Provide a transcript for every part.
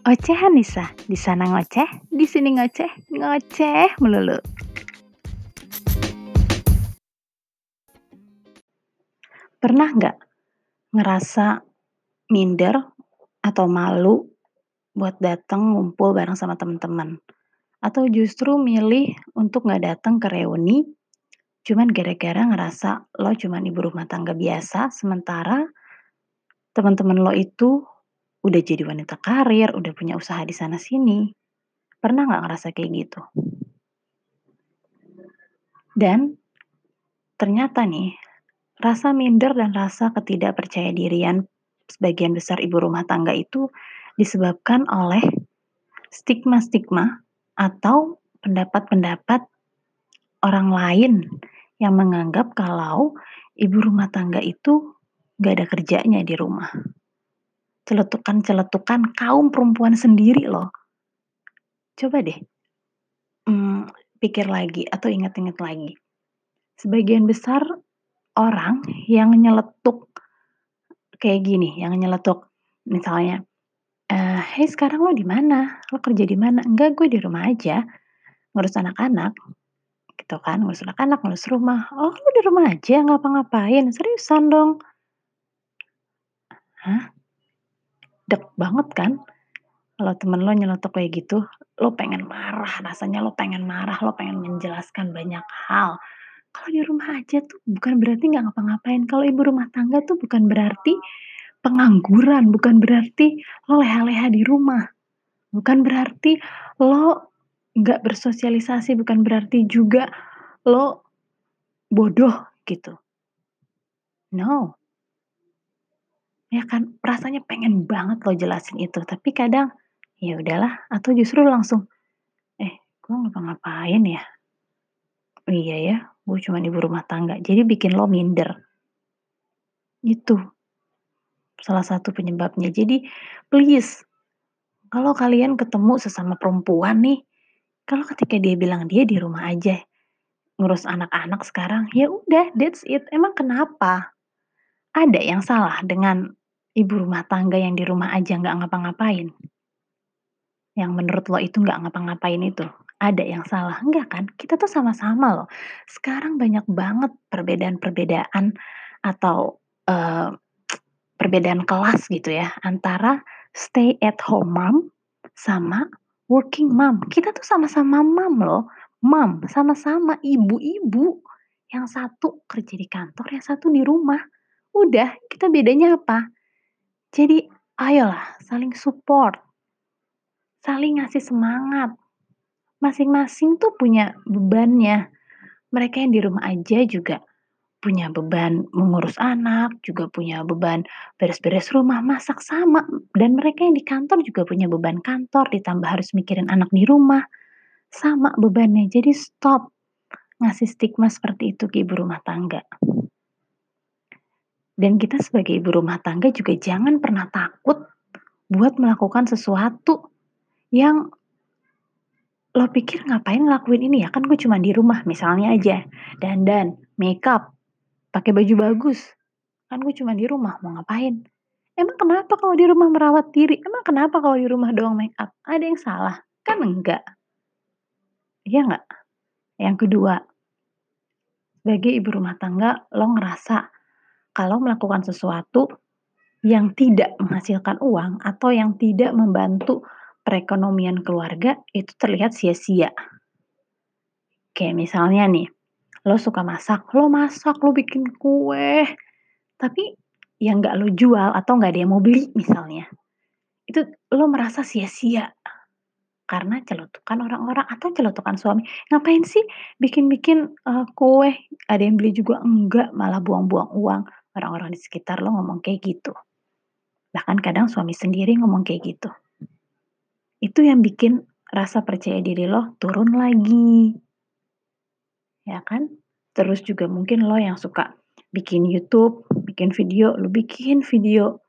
Ocehan Nisa, di sana ngoceh, di sini ngoceh, ngoceh melulu. Pernah nggak ngerasa minder atau malu buat datang ngumpul bareng sama teman-teman? Atau justru milih untuk nggak datang ke reuni, cuman gara-gara ngerasa lo cuman ibu rumah tangga biasa, sementara teman-teman lo itu udah jadi wanita karir, udah punya usaha di sana sini. Pernah nggak ngerasa kayak gitu? Dan ternyata nih, rasa minder dan rasa ketidakpercayadirian sebagian besar ibu rumah tangga itu disebabkan oleh stigma-stigma atau pendapat-pendapat orang lain yang menganggap kalau ibu rumah tangga itu gak ada kerjanya di rumah. Celetukan-celetukan kaum perempuan sendiri loh. Coba deh, hmm, pikir lagi atau ingat-ingat lagi. Sebagian besar orang yang nyeletuk kayak gini, yang nyeletuk misalnya, eee, "Hei sekarang lo di mana? Lo kerja di mana?" "Enggak gue di rumah aja, ngurus anak-anak." Gitu kan, ngurus anak-anak, ngurus rumah. "Oh lo di rumah aja ngapa-ngapain? Seriusan dong?" Hah? Dek banget kan? Kalau temen lo nyeletuk kayak gitu, lo pengen marah, rasanya lo pengen marah, lo pengen menjelaskan banyak hal. Kalau di rumah aja tuh bukan berarti nggak ngapa-ngapain, kalau ibu rumah tangga tuh bukan berarti pengangguran, bukan berarti lo leha-leha di rumah, bukan berarti lo nggak bersosialisasi, bukan berarti juga lo bodoh gitu. No. Ya kan, rasanya pengen banget lo jelasin itu, tapi kadang, ya udahlah, atau justru langsung, "Eh, gue ngapa-ngapain ya? Iya ya, gue cuman ibu rumah tangga." Jadi bikin lo minder. Itu salah satu penyebabnya. Jadi please, kalau kalian ketemu sesama perempuan nih, kalau ketika dia bilang dia di rumah aja, ngurus anak-anak sekarang, ya udah that's it. Emang kenapa? Ada yang salah dengan ibu rumah tangga yang di rumah aja nggak ngapa-ngapain? Yang menurut lo itu nggak ngapa-ngapain itu, ada yang salah? Enggak kan? Kita tuh sama-sama loh. Sekarang banyak banget perbedaan-perbedaan atau, eee, perbedaan kelas gitu ya, antara stay at home mom sama working mom. Kita tuh sama-sama mom loh, mom, sama-sama ibu-ibu. Yang satu kerja di kantor, yang satu di rumah. Udah, kita bedanya apa? Jadi ayolah saling support. Saling ngasih semangat. Masing-masing tuh punya bebannya. Mereka yang di rumah aja juga punya beban mengurus anak, juga punya beban beres-beres rumah, masak sama, dan mereka yang di kantor juga punya beban kantor, ditambah harus mikirin anak di rumah, sama bebannya. Jadi stop ngasih stigma seperti itu ke ibu rumah tangga. Dan kita sebagai ibu rumah tangga juga jangan pernah takut buat melakukan sesuatu yang lo pikir ngapain ngelakuin ini ya, kan gue cuma di rumah misalnya aja, dandan, makeup, pakai baju bagus, kan gue cuma di rumah mau ngapain? Emang kenapa kalau di rumah merawat diri? Emang kenapa kalau di rumah doang makeup? Ada yang salah? Kan enggak. Iya nggak? Yang kedua, sebagai ibu rumah tangga, lo ngerasa kalau melakukan sesuatu yang tidak menghasilkan uang atau yang tidak membantu perekonomian keluarga itu terlihat sia-sia. Kayak misalnya nih, lo suka masak, lo masak, lo bikin kue, tapi yang nggak lo jual atau nggak ada yang mau beli misalnya. Itu lo merasa sia-sia karena celutukan orang-orang atau celutukan suami. Ngapain sih bikin-bikin uh, kue, ada yang beli juga enggak, malah buang-buang uang. Orang-orang di sekitar lo ngomong kayak gitu. Bahkan kadang suami sendiri ngomong kayak gitu. Itu yang bikin rasa percaya diri lo turun lagi. Ya kan? Terus juga mungkin lo yang suka bikin YouTube, bikin video, lo bikin video.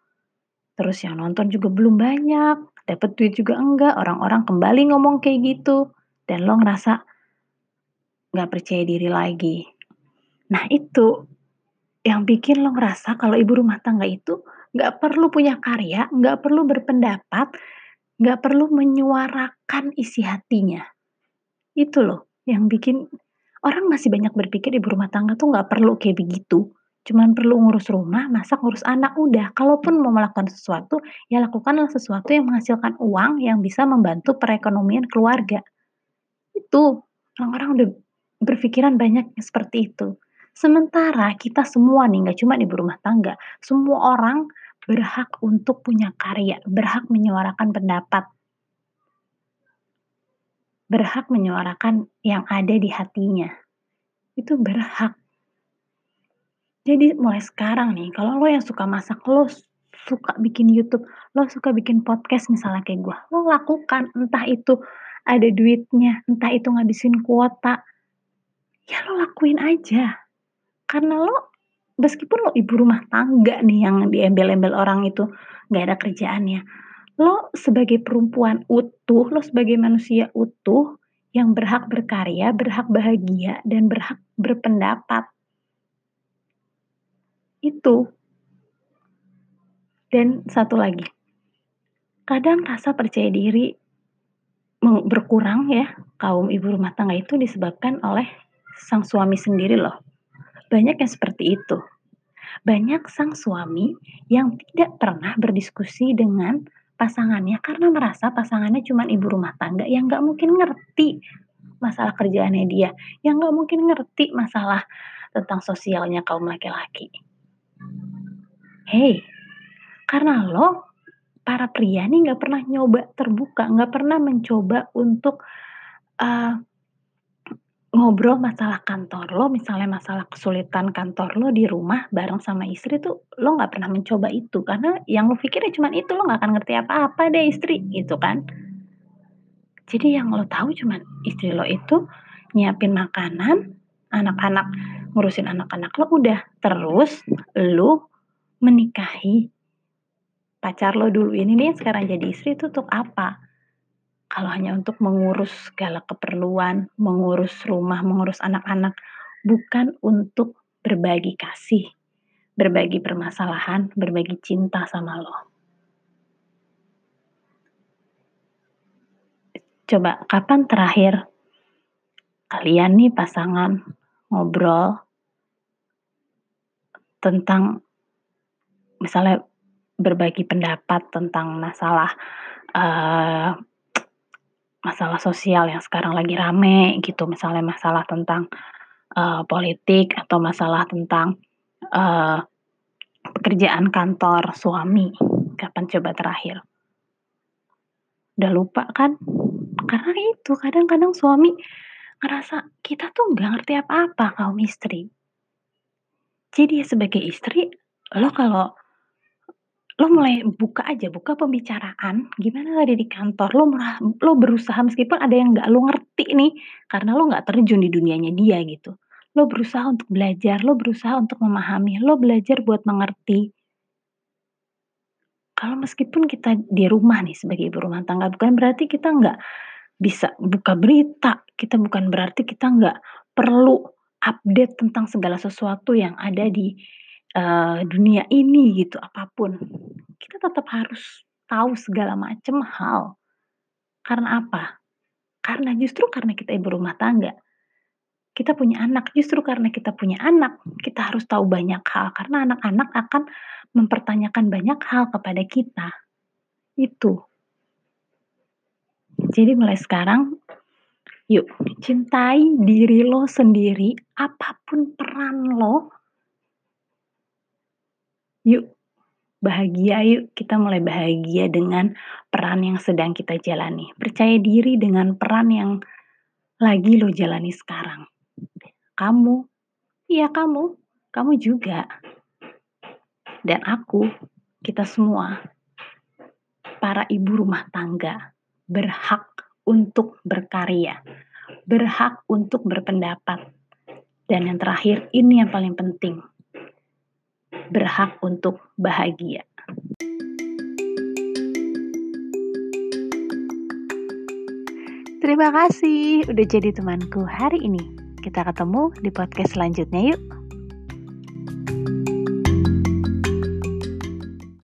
Terus yang nonton juga belum banyak, dapat duit juga enggak, orang-orang kembali ngomong kayak gitu. Dan lo ngerasa nggak percaya diri lagi. Nah itu yang bikin lo ngerasa kalau ibu rumah tangga itu nggak perlu punya karya, nggak perlu berpendapat, nggak perlu menyuarakan isi hatinya. Itu loh yang bikin orang masih banyak berpikir ibu rumah tangga tuh nggak perlu kayak begitu. Cuman perlu ngurus rumah, masak, ngurus anak, udah. Kalaupun mau melakukan sesuatu, ya lakukanlah sesuatu yang menghasilkan uang yang bisa membantu perekonomian keluarga. Itu, orang-orang udah berpikiran banyak seperti itu. Sementara kita semua nih, nggak cuma ibu rumah tangga, semua orang berhak untuk punya karya, berhak menyuarakan pendapat. Berhak menyuarakan yang ada di hatinya. Itu berhak. Jadi mulai sekarang nih, kalau lo yang suka masak, lo suka bikin YouTube, lo suka bikin podcast misalnya kayak gue, lo lakukan. Entah itu ada duitnya, entah itu ngabisin kuota, ya lo lakuin aja. Karena lo, meskipun lo ibu rumah tangga nih yang diembel-embel orang itu, nggak ada kerjaannya. Lo sebagai perempuan utuh, lo sebagai manusia utuh, yang berhak berkarya, berhak bahagia, dan berhak berpendapat. Itu. Dan satu lagi, kadang rasa percaya diri berkurang ya, kaum ibu rumah tangga itu disebabkan oleh sang suami sendiri loh. Banyak yang seperti itu. Banyak sang suami yang tidak pernah berdiskusi dengan pasangannya karena merasa pasangannya cuma ibu rumah tangga yang nggak mungkin ngerti masalah kerjaannya dia, yang nggak mungkin ngerti masalah tentang sosialnya kaum laki-laki. Hei, karena lo para pria nih nggak pernah nyoba terbuka, nggak pernah mencoba untuk uh, ngobrol masalah kantor lo, misalnya masalah kesulitan kantor lo di rumah bareng sama istri tuh lo nggak pernah mencoba itu karena yang lo pikirnya cuma itu lo nggak akan ngerti apa-apa deh istri gitu kan. Jadi yang lo tahu cuma istri lo itu nyiapin makanan, anak-anak ngurusin anak-anak lo udah terus lo menikahi pacar lo dulu ini nih sekarang jadi istri itu untuk apa? Kalau hanya untuk mengurus segala keperluan, mengurus rumah, mengurus anak-anak, bukan untuk berbagi kasih, berbagi permasalahan, berbagi cinta sama lo. Coba kapan terakhir kalian nih pasangan ngobrol tentang misalnya berbagi pendapat tentang masalah uh, masalah sosial yang sekarang lagi rame gitu, misalnya masalah tentang uh, politik atau masalah tentang uh, pekerjaan kantor suami. Kapan coba terakhir? Udah lupa kan? Karena itu kadang-kadang suami ngerasa kita tuh nggak ngerti apa-apa kaum istri. Jadi sebagai istri, lo kalau lo mulai buka aja, buka pembicaraan, gimana tadi di kantor, lo merah, lo berusaha meskipun ada yang nggak lo ngerti nih, karena lo nggak terjun di dunianya dia gitu. Lo berusaha untuk belajar, lo berusaha untuk memahami, lo belajar buat mengerti. Kalau meskipun kita di rumah nih sebagai ibu rumah tangga, bukan berarti kita nggak bisa buka berita, kita bukan berarti kita nggak perlu update tentang segala sesuatu yang ada di uh, dunia ini gitu, apa pun. Kita tetap harus tahu segala macam hal. Karena apa? Karena justru karena kita ibu rumah tangga. Kita punya anak, justru karena kita punya anak, kita harus tahu banyak hal karena anak-anak akan mempertanyakan banyak hal kepada kita. Itu. Jadi mulai sekarang yuk cintai diri lo sendiri apa pun peran lo Yuk, bahagia yuk, kita mulai bahagia dengan peran yang sedang kita jalani. Percaya diri dengan peran yang lagi lo jalani sekarang. Kamu, iya kamu, kamu juga. Dan aku, kita semua, para ibu rumah tangga, berhak untuk berkarya, berhak untuk berpendapat. Dan yang terakhir, ini yang paling penting, berhak untuk bahagia. Terima kasih udah jadi temanku hari ini. Kita ketemu di podcast selanjutnya yuk.